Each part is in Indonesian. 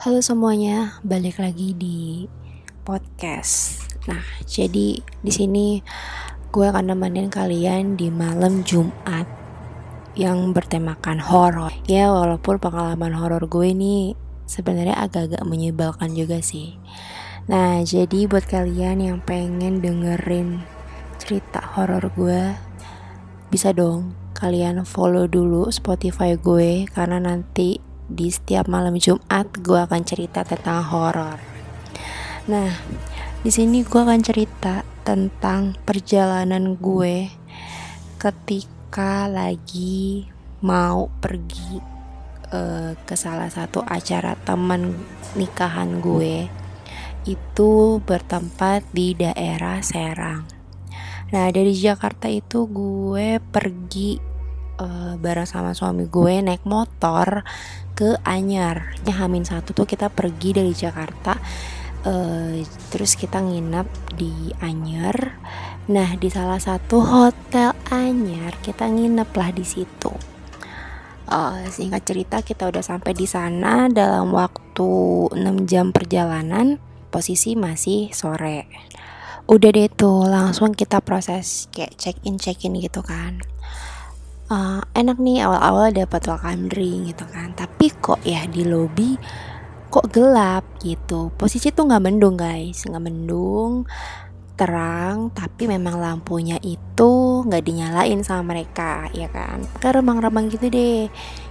Halo semuanya, balik lagi di podcast. Nah, jadi di sini gue akan nemenin kalian di malam Jumat yang bertemakan horor. Ya, walaupun pengalaman horor gue ini sebenarnya agak-agak menyebalkan juga sih. Nah, jadi buat kalian yang pengen dengerin cerita horor gue, bisa dong kalian follow dulu Spotify gue karena nanti di setiap malam Jumat gue akan cerita tentang horor. Nah, di sini gue akan cerita tentang perjalanan gue ketika lagi mau pergi uh, ke salah satu acara teman nikahan gue itu bertempat di daerah Serang. Nah dari Jakarta itu gue pergi uh, bareng sama suami gue naik motor ke Anyar. Hamin satu tuh kita pergi dari Jakarta uh, terus kita nginep di Anyar. Nah di salah satu hotel Anyar kita nginep lah di situ. Uh, singkat cerita kita udah sampai di sana dalam waktu 6 jam perjalanan posisi masih sore. Udah deh tuh langsung kita proses kayak check in check in gitu kan uh, enak nih awal-awal dapat welcome drink gitu kan. Tapi kok ya di lobby kok gelap gitu. Posisi tuh nggak mendung guys. Nggak mendung terang tapi memang lampunya itu nggak dinyalain sama mereka ya kan. Kayak remang-remang gitu deh.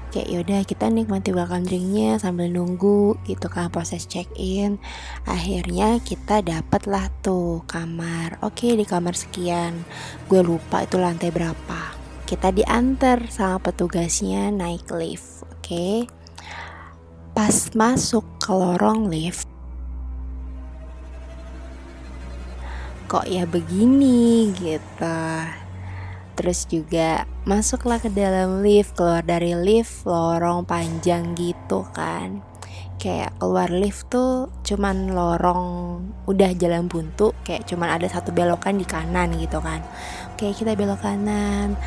Kayak yaudah kita nikmati welcome drinknya sambil nunggu gitu kan proses check in akhirnya kita dapet lah tuh kamar. Oke di kamar sekian. Gue lupa itu lantai berapa kita diantar sama petugasnya naik lift oke? Okay? pas masuk ke lorong lift kok ya begini gitu. Terus juga masuklah ke dalam lift keluar dari lift lorong panjang gitu kan. Kayak keluar lift tuh cuman lorong udah jalan buntu kayak cuman ada satu belokan di kanan gitu kan. Oke kita belok kanan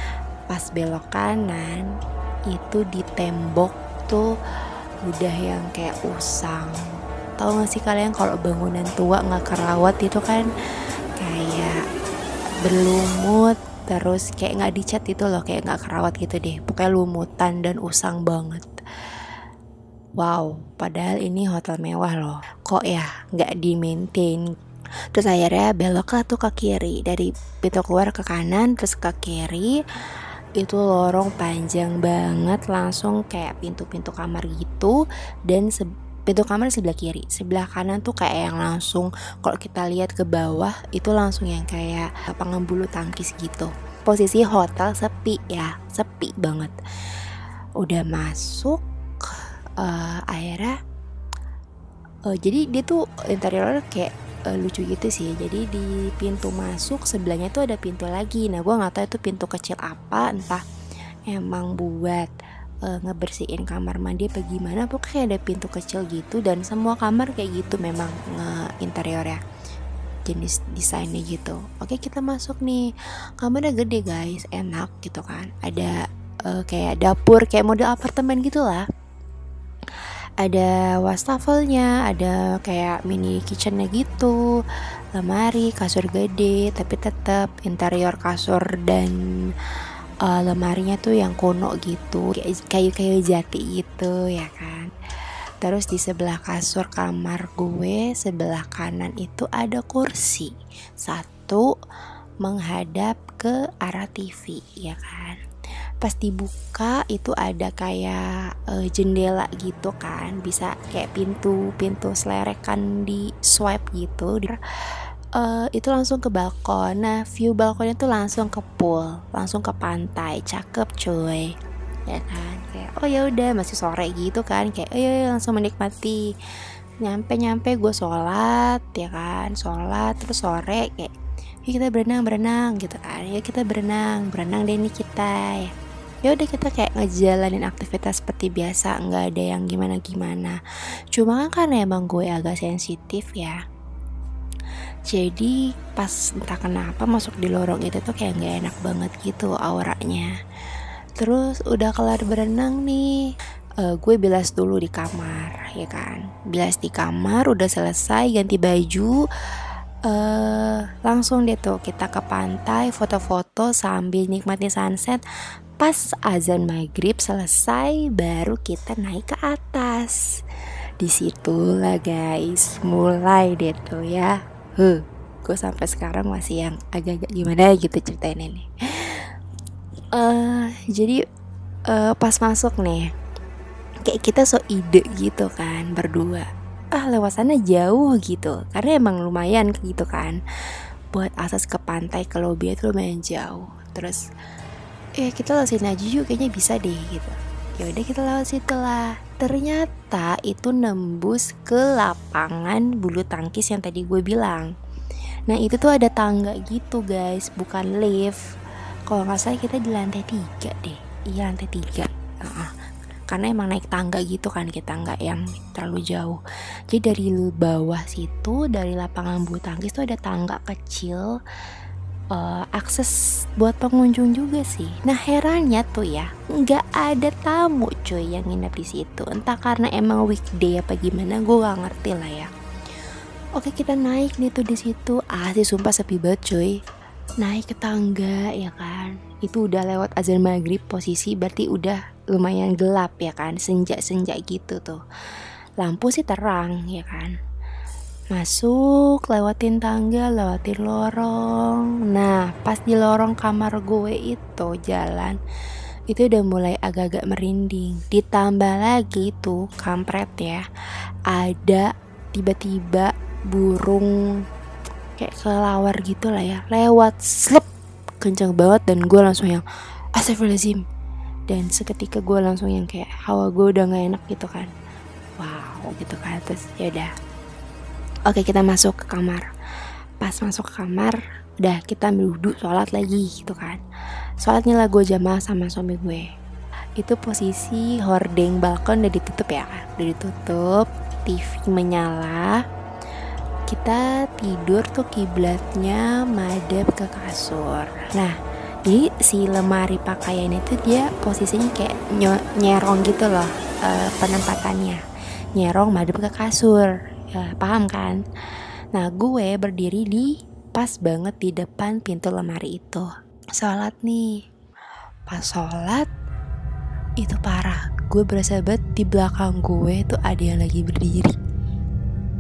pas belok kanan itu di tembok tuh udah yang kayak usang. Tahu gak sih kalian kalau bangunan tua nggak kerawat itu kan kayak berlumut terus kayak nggak dicat itu loh kayak nggak kerawat gitu deh. Pokoknya lumutan dan usang banget. Wow padahal ini hotel mewah loh. Kok ya nggak di maintain. Terus akhirnya belok lah tuh ke kiri dari pintu keluar ke kanan terus ke kiri itu lorong panjang banget langsung kayak pintu-pintu kamar gitu. Dan pintu kamar sebelah kiri sebelah kanan tuh kayak yang langsung kalau kita lihat ke bawah itu langsung yang kayak lapangan tangkis gitu. Posisi hotel sepi ya sepi banget. Udah masuk uh, akhirnya uh, jadi dia tuh interior kayak uh, lucu gitu sih. Jadi di pintu masuk sebelahnya tuh ada pintu lagi. Nah gue nggak tahu itu pintu kecil apa entah emang buat uh, ngebersihin kamar mandi apa gimana. Pokoknya ada pintu kecil gitu dan semua kamar kayak gitu memang nge interior ya jenis desainnya gitu. Oke kita masuk nih. Kamarnya gede guys. Enak gitu kan. Ada uh, kayak dapur kayak model apartemen gitulah ada wastafelnya ada kayak mini kitchennya gitu. Lemari kasur gede tapi tetap interior kasur dan uh, lemarinya tuh yang kuno gitu. Kayu-kayu jati gitu ya kan? Terus di sebelah kasur kamar gue sebelah kanan itu ada kursi. Satu menghadap ke arah TV ya kan pas dibuka itu ada kayak uh, jendela gitu kan. Bisa kayak pintu pintu selerekan di swipe gitu. Uh, itu langsung ke balkon. Nah view balkonnya tuh langsung ke pool langsung ke pantai. Cakep cuy. Ya kan? Kayak oh ya udah masih sore gitu kan. Kayak oh ya langsung menikmati. Nyampe nyampe gue sholat ya kan? Sholat terus sore kayak yuk kita berenang berenang gitu kan. Yuk kita berenang berenang deh nih kita ya ya udah kita kayak ngejalanin aktivitas seperti biasa nggak ada yang gimana gimana cuma kan karena emang gue agak sensitif ya. Jadi pas entah kenapa masuk di lorong itu tuh kayak nggak enak banget gitu auranya. Terus udah kelar berenang nih. Uh, gue bilas dulu di kamar ya kan? Bilas di kamar udah selesai ganti baju. Uh, langsung deh tuh kita ke pantai foto-foto sambil nikmati sunset pas azan maghrib selesai baru kita naik ke atas. Di situ lah guys. Mulai deh tuh ya. Huh gue sampai sekarang masih yang agak-agak gimana gitu ceritain ini uh, jadi uh, pas masuk nih kayak kita so ide gitu kan berdua. Ah lewat sana jauh gitu. Karena emang lumayan gitu kan. Buat akses ke pantai ke lobby itu lumayan jauh. Terus eh kita lewat sini aja yuk kayaknya bisa deh gitu. Ya udah kita lewat situ lah. Ternyata itu nembus ke lapangan bulu tangkis yang tadi gue bilang. Nah itu tuh ada tangga gitu guys. Bukan lift. Kalau nggak salah kita di lantai tiga deh. Iya lantai tiga. Uh -uh karena emang naik tangga gitu kan kita nggak yang terlalu jauh. Jadi dari bawah situ dari lapangan bulu tangkis tuh ada tangga kecil uh, akses buat pengunjung juga sih. Nah herannya tuh ya nggak ada tamu cuy yang nginep di situ. Entah karena emang weekday apa gimana, gue gak ngerti lah ya. Oke kita naik nih tuh di situ. Ah sih sumpah sepi banget cuy. Naik ke tangga ya kan. Itu udah lewat azan maghrib posisi berarti udah lumayan gelap ya kan senja-senja gitu tuh lampu sih terang ya kan masuk lewatin tangga lewatin lorong. Nah pas di lorong kamar gue itu jalan itu udah mulai agak-agak merinding. Ditambah lagi tuh kampret ya ada tiba-tiba burung kayak kelawar gitu lah ya lewat slep kenceng banget dan gue langsung yang astagfirullahaladzim. Dan seketika gue langsung yang kayak hawa gue udah gak enak gitu kan. Wow gitu kan terus ya udah oke kita masuk ke kamar. Pas masuk ke kamar udah kita duduk sholat lagi gitu kan. Sholatnya lah gue jamaah sama suami gue. Itu posisi hordeng balkon udah ditutup ya kan? Udah ditutup TV menyala. Kita tidur tuh kiblatnya madep ke kasur. Nah jadi si lemari pakaian itu dia posisinya kayak nyerong gitu loh uh, penempatannya. Nyerong madep ke kasur ya, paham kan? Nah gue berdiri di pas banget di depan pintu lemari itu. Sholat nih. Pas sholat itu parah. Gue berasa banget di belakang gue tuh ada yang lagi berdiri.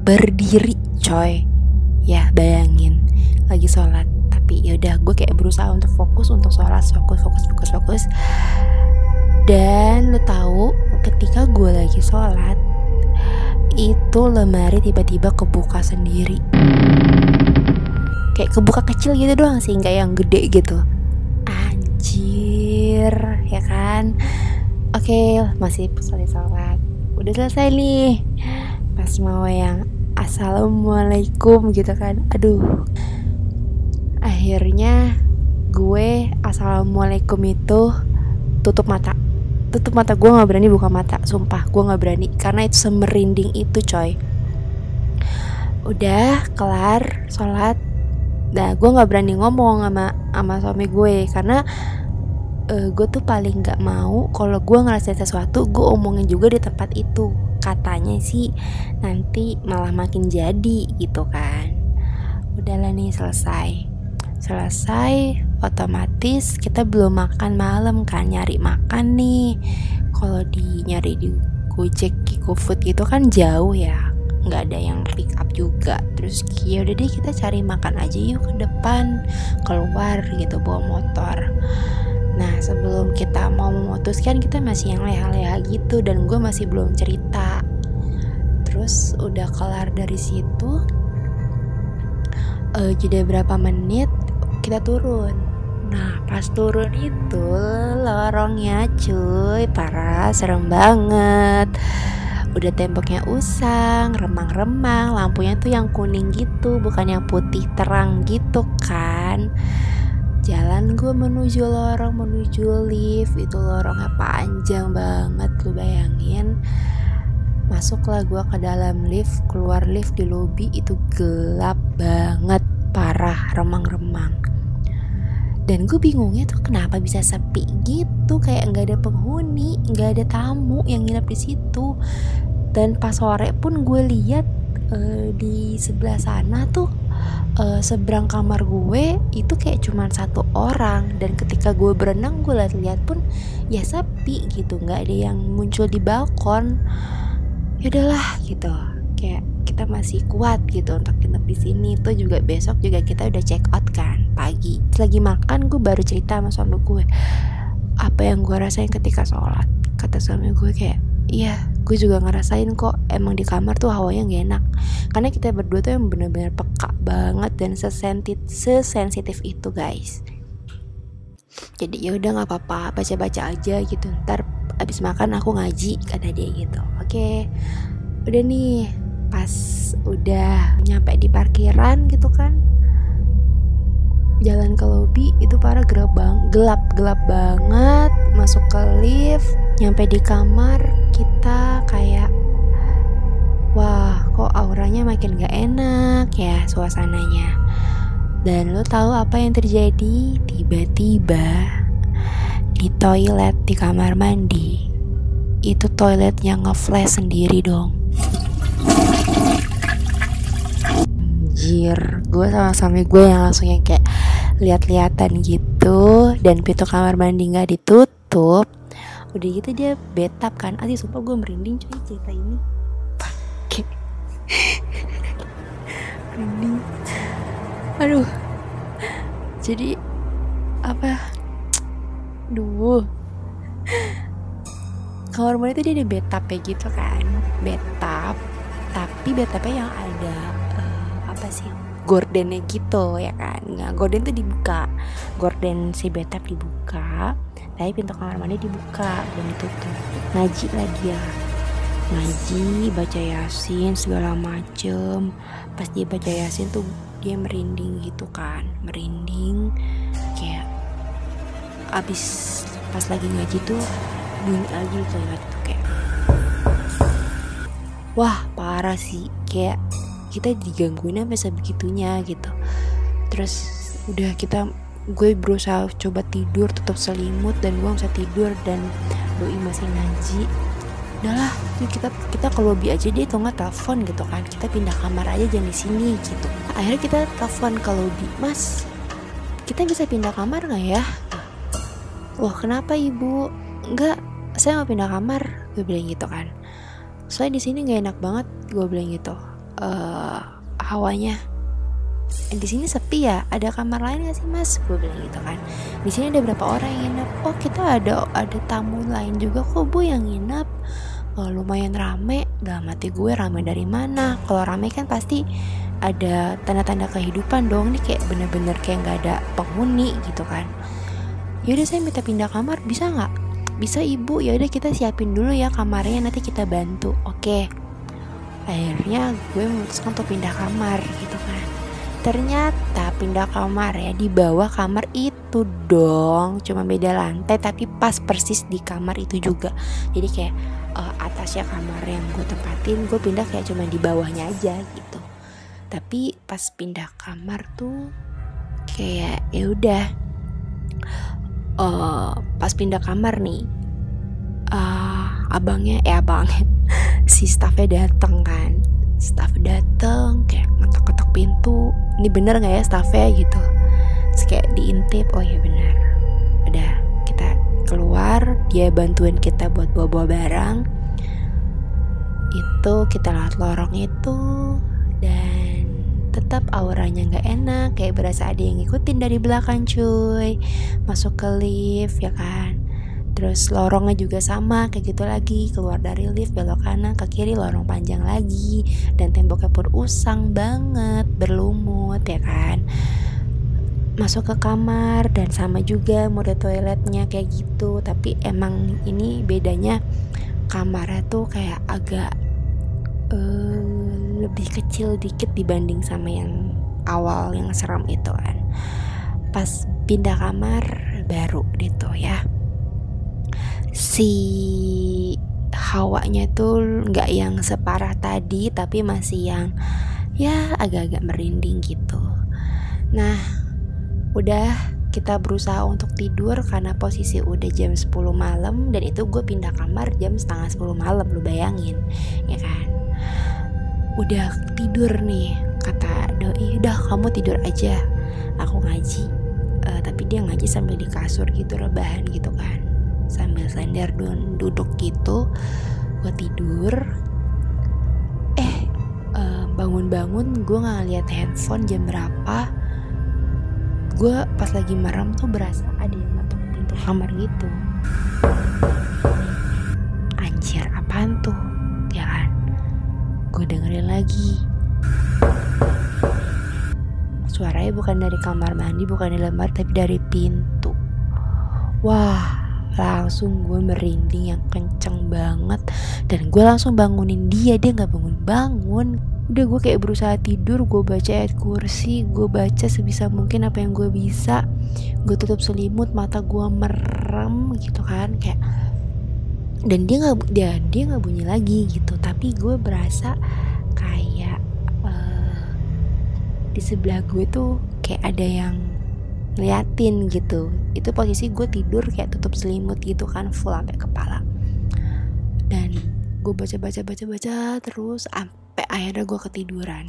Berdiri coy. Ya bayangin. Lagi sholat. Tapi ya udah gue kayak berusaha untuk fokus untuk sholat fokus fokus fokus fokus. Dan lo tahu ketika gue lagi sholat itu lemari tiba-tiba kebuka sendiri. Kayak kebuka kecil gitu doang sih nggak yang gede gitu. Anjir ya kan? Oke masih selesai sholat udah selesai nih. Pas mau yang assalamualaikum gitu kan. Aduh. Akhirnya gue assalamualaikum itu tutup mata tutup mata gue nggak berani buka mata sumpah gue nggak berani. Karena itu semerinding itu coy. Udah kelar sholat. Nah gue nggak berani ngomong sama sama suami gue. Karena uh, gue tuh paling nggak mau kalau gue ngerasain sesuatu gue omongin juga di tempat itu. Katanya sih nanti malah makin jadi gitu kan. Udahlah nih selesai selesai otomatis kita belum makan malam kan nyari makan nih. Kalau di nyari di Gojek GoFood gitu kan jauh ya nggak ada yang pick up juga. Terus ya udah deh kita cari makan aja yuk ke depan keluar gitu bawa motor. Nah sebelum kita mau memutuskan kita masih yang leha-leha gitu dan gue masih belum cerita. Terus udah kelar dari situ uh, jeda berapa menit kita turun. Nah pas turun itu lorongnya cuy parah serem banget. Udah temboknya usang, remang-remang Lampunya tuh yang kuning gitu bukan yang putih terang gitu kan. Jalan gue menuju lorong, menuju lift Itu lorongnya panjang banget lu bayangin. Masuklah gue ke dalam lift Keluar lift di lobi itu gelap banget Parah remang-remang dan gue bingungnya tuh kenapa bisa sepi gitu? Kayak nggak ada penghuni nggak ada tamu yang nginep di situ. Dan pas sore pun gue lihat uh, di sebelah sana tuh uh, seberang kamar gue itu kayak cuman satu orang. Dan ketika gue berenang gue lihat-lihat pun ya sepi gitu. Nggak ada yang muncul di balkon. Ya udahlah gitu. Kayak kita masih kuat gitu untuk nginep di sini. Tuh juga besok juga kita udah check out kan pagi. Lagi makan gue baru cerita sama suami gue. Apa yang gue rasain ketika sholat? Kata suami gue kayak iya gue juga ngerasain kok. Emang di kamar tuh hawanya gak enak. Karena kita berdua tuh yang bener-bener peka banget dan sesensitif sesensitif itu guys. Jadi ya udah nggak apa-apa baca-baca aja gitu. Ntar abis makan aku ngaji kata dia gitu. Oke. Udah nih pas udah nyampe di parkiran gitu kan. Jalan ke lobby itu para gelap bang gelap gelap banget. Masuk ke lift nyampe di kamar kita kayak wah kok auranya makin gak enak ya suasananya. Dan lo tahu apa yang terjadi? Tiba-tiba di toilet di kamar mandi itu toilet yang ngeflash sendiri dong Anjir, gue sama suami gue yang langsung yang kayak lihat-lihatan gitu. Dan pintu kamar mandi nggak ditutup. Udah gitu dia betap kan. Asli sumpah gue merinding cuy cerita ini. Pakai merinding. Aduh. Jadi apa? Duh. Kamar mandi itu dia ada betap ya gitu kan. Betap. Tapi betapnya yang ada apa sih? Gordennya gitu ya kan? Nggak gorden tuh dibuka. Gorden si betap dibuka tapi pintu kamar mandi dibuka dan ditutup. Ngaji lagi ya. Ngaji baca yasin segala macem. Pas dia baca yasin tuh dia merinding gitu kan. Merinding kayak abis pas lagi ngaji tuh bunyi lagi tuh kayak. Wah parah sih. Kayak kita digangguin sampai sebegitunya gitu. Terus udah kita gue berusaha coba tidur tetap selimut dan gue bisa tidur dan doi masih ngaji. Udahlah tuh kita kita ke lobby aja dia tuh nggak telepon gitu kan. Kita pindah kamar aja jangan di sini gitu. Akhirnya kita telepon ke lobby. Mas kita bisa pindah kamar nggak ya? Wah kenapa ibu? Nggak saya mau pindah kamar. Gue bilang gitu kan. Soalnya di sini nggak enak banget gue bilang gitu uh, hawanya. Di sini sepi ya? Ada kamar lain gak sih mas? Gue bilang gitu kan. Di sini ada berapa orang yang nginep? Oh kita ada ada tamu lain juga kok bu yang nginep. Oh, lumayan rame. Dalam hati gue rame dari mana? Kalau rame kan pasti ada tanda-tanda kehidupan dong. Ini kayak bener-bener kayak nggak ada penghuni gitu kan. Yaudah saya minta pindah kamar. Bisa nggak? Bisa ibu. Ya udah kita siapin dulu ya kamarnya. Nanti kita bantu. Oke akhirnya gue memutuskan untuk pindah kamar gitu kan. Ternyata pindah kamar ya di bawah kamar itu dong cuma beda lantai tapi pas persis di kamar itu juga. Jadi kayak uh, atasnya kamar yang gue tempatin gue pindah kayak cuma di bawahnya aja gitu. Tapi pas pindah kamar tuh kayak ya udah uh, pas pindah kamar nih uh, abangnya eh abangnya si staffnya datang kan. Staff datang kayak ngetok-ngetok pintu. Ini bener nggak ya staffnya gitu? Terus kayak diintip oh ya bener. Udah kita keluar. Dia bantuin kita buat bawa-bawa barang. Itu kita lewat lorong itu. Dan tetap auranya nggak enak. Kayak berasa ada yang ngikutin dari belakang cuy. Masuk ke lift ya kan terus lorongnya juga sama kayak gitu lagi. Keluar dari lift belok kanan ke kiri lorong panjang lagi. Dan temboknya pun usang banget berlumut ya kan? Masuk ke kamar dan sama juga mode toiletnya kayak gitu. Tapi emang ini bedanya kamarnya tuh kayak agak uh, lebih kecil dikit dibanding sama yang awal yang serem itu kan. Pas pindah kamar baru gitu ya si hawanya tuh nggak yang separah tadi tapi masih yang ya agak-agak merinding gitu. Nah udah kita berusaha untuk tidur karena posisi udah jam 10 malam dan itu gue pindah kamar jam setengah 10 malam lu bayangin ya kan? Udah tidur nih kata doi udah kamu tidur aja. Aku ngaji uh, tapi dia ngaji sambil di kasur gitu rebahan gitu kan sambil sender duduk gitu gue tidur. Eh uh, bangun-bangun gue nggak lihat handphone jam berapa. Gue pas lagi merem tuh berasa ada yang ngetok pintu kamar gitu. Anjir apaan tuh? Ya kan? Gue dengerin lagi. Suaranya bukan dari kamar mandi bukan dari lembar tapi dari pintu. Wah langsung gue merinding yang kenceng banget. Dan gue langsung bangunin dia dia nggak bangun. Bangun. Udah gue kayak berusaha tidur gue baca ayat kursi gue baca sebisa mungkin apa yang gue bisa. Gue tutup selimut mata gue merem gitu kan kayak. Dan dia nggak dia dia nggak bunyi lagi gitu. Tapi gue berasa kayak uh, di sebelah gue tuh kayak ada yang ngeliatin gitu. Itu posisi gue tidur kayak tutup selimut gitu kan full sampai kepala. Dan gue baca baca baca baca terus sampai akhirnya gue ketiduran.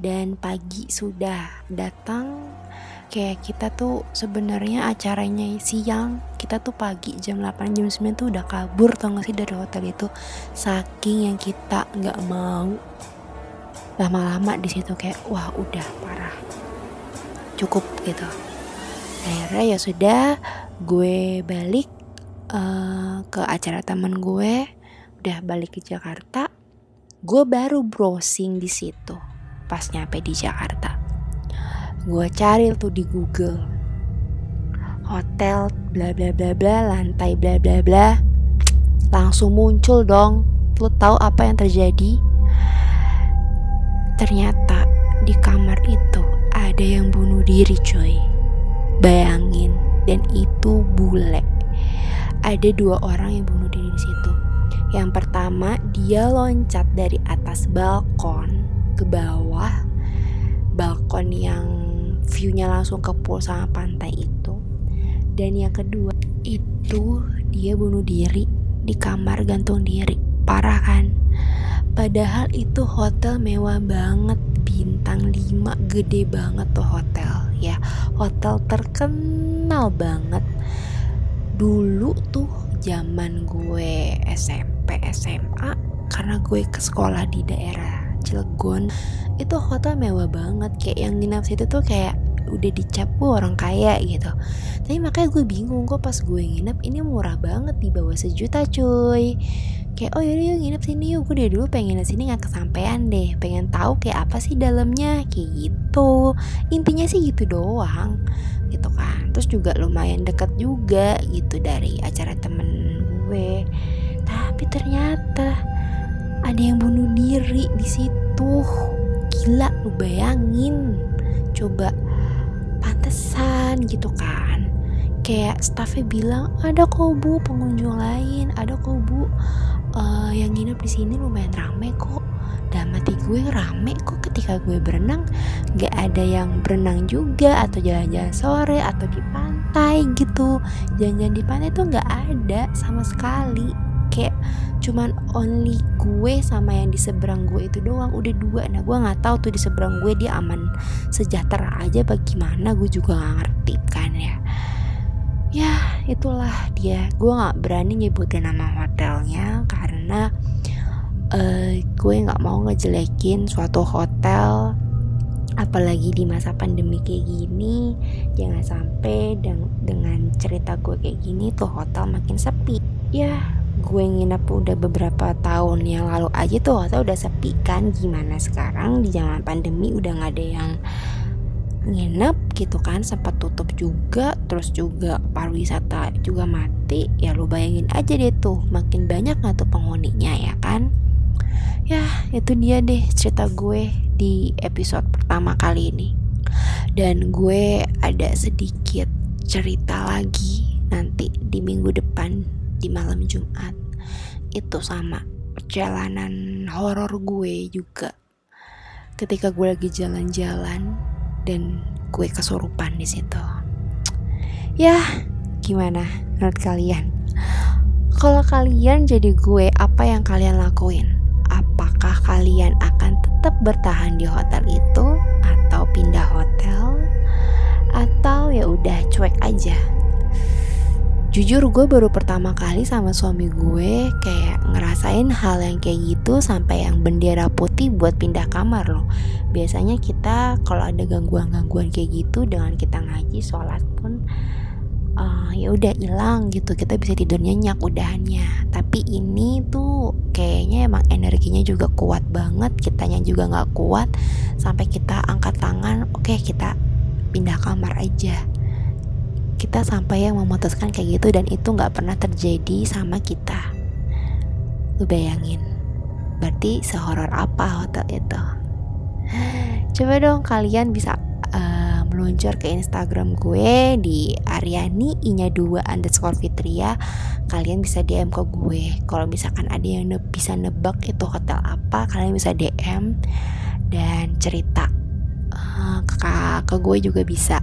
Dan pagi sudah datang kayak kita tuh sebenarnya acaranya siang kita tuh pagi jam 8 jam 9 tuh udah kabur tau gak sih dari hotel itu. Saking yang kita nggak mau lama-lama di situ kayak wah udah parah. Cukup gitu akhirnya ya sudah gue balik uh, ke acara teman gue. Udah balik ke Jakarta. Gue baru browsing di situ pas nyampe di Jakarta. Gue cari tuh di Google. Hotel bla bla bla bla lantai bla bla bla. Langsung muncul dong. Lo tahu apa yang terjadi? Ternyata di kamar itu ada yang bunuh diri coy bayangin dan itu bule ada dua orang yang bunuh diri di situ yang pertama, dia loncat dari atas balkon ke bawah. Balkon yang view-nya langsung ke pool sama pantai itu. Dan yang kedua, itu dia bunuh diri di kamar gantung diri. Parah kan? Padahal itu hotel mewah banget, bintang 5 gede banget tuh hotel ya. Hotel terkenal banget. Dulu tuh zaman gue SMP SMA karena gue ke sekolah di daerah Cilegon itu hotel mewah banget kayak yang nginap situ tuh kayak udah dicap gue orang kaya gitu. Tapi makanya gue bingung kok pas gue nginep ini murah banget di bawah sejuta cuy. Kayak oh yaudah yuk nginep sini yuk. Gue dari dulu pengen sini nggak kesampaian deh. Pengen tahu kayak apa sih dalamnya kayak gitu. Intinya sih gitu doang gitu kan. Terus juga lumayan deket juga gitu dari acara temen gue. Tapi ternyata ada yang bunuh diri di situ. Gila lu bayangin. Coba pantesan gitu kan. Kayak staffnya bilang ada kok bu pengunjung lain ada kok bu. Uh, yang nginep di sini lumayan rame kok. Dan mati gue rame kok ketika gue berenang. Gak ada yang berenang juga atau jalan-jalan sore atau di pantai gitu. Jalan-jalan di pantai tuh gak ada sama sekali kayak cuman only gue sama yang di seberang gue itu doang udah dua. Nah gue nggak tahu tuh di seberang gue dia aman sejahtera aja bagaimana gue juga nggak ngerti kan ya. Ya itulah dia. Gue nggak berani nyebutin nama hotelnya karena uh, gue nggak mau ngejelekin suatu hotel apalagi di masa pandemi kayak gini. Jangan sampai deng dengan cerita gue kayak gini tuh hotel makin sepi. Ya gue nginep udah beberapa tahun yang lalu aja tuh hotel udah sepi kan gimana sekarang di zaman pandemi udah nggak ada yang nginep gitu kan sempat tutup juga terus juga pariwisata juga mati ya lu bayangin aja deh tuh makin banyak nggak tuh penghuninya ya kan? Ya itu dia deh cerita gue di episode pertama kali ini. Dan gue ada sedikit cerita lagi nanti di minggu depan di malam Jumat itu sama perjalanan horor gue juga ketika gue lagi jalan-jalan dan gue kesurupan di situ Ya, gimana menurut kalian? Kalau kalian jadi gue, apa yang kalian lakuin? Apakah kalian akan tetap bertahan di hotel itu atau pindah hotel? Atau ya udah cuek aja? Jujur gue baru pertama kali sama suami gue kayak ngerasain hal yang kayak gitu sampai yang bendera putih buat pindah kamar loh. Biasanya kita kalau ada gangguan-gangguan kayak gitu dengan kita ngaji sholat pun uh, ya udah hilang gitu kita bisa tidur nyenyak udahannya. Tapi ini tuh kayaknya emang energinya juga kuat banget, kitanya juga nggak kuat sampai kita angkat tangan, oke okay, kita pindah kamar aja kita sampai yang memutuskan kayak gitu dan itu nggak pernah terjadi sama kita. Lu bayangin berarti sehoror apa hotel itu? Coba dong kalian bisa uh, meluncur ke Instagram gue di Aryani inya 2 underscore Fitria. Kalian bisa DM ke gue. Kalau misalkan ada yang ne bisa nebak itu hotel apa kalian bisa DM dan cerita uh, ke, ke gue juga bisa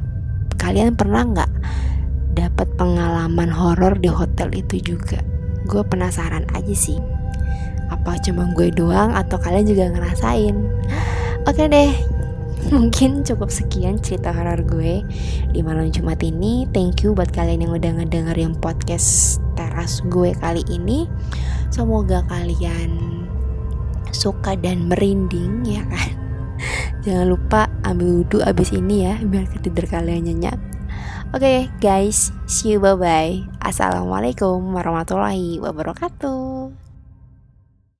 kalian pernah nggak dapat pengalaman horor di hotel itu juga gue penasaran aja sih apa cuma gue doang atau kalian juga ngerasain oke deh mungkin cukup sekian cerita horor gue di malam Jumat ini. Thank you buat kalian yang udah ngedengerin podcast teras gue kali ini. Semoga kalian suka dan merinding ya kan. Jangan lupa ambil wudhu abis ini ya biar ketidur kalian nyenyak. Oke okay, guys, see you bye bye. Assalamualaikum warahmatullahi wabarakatuh.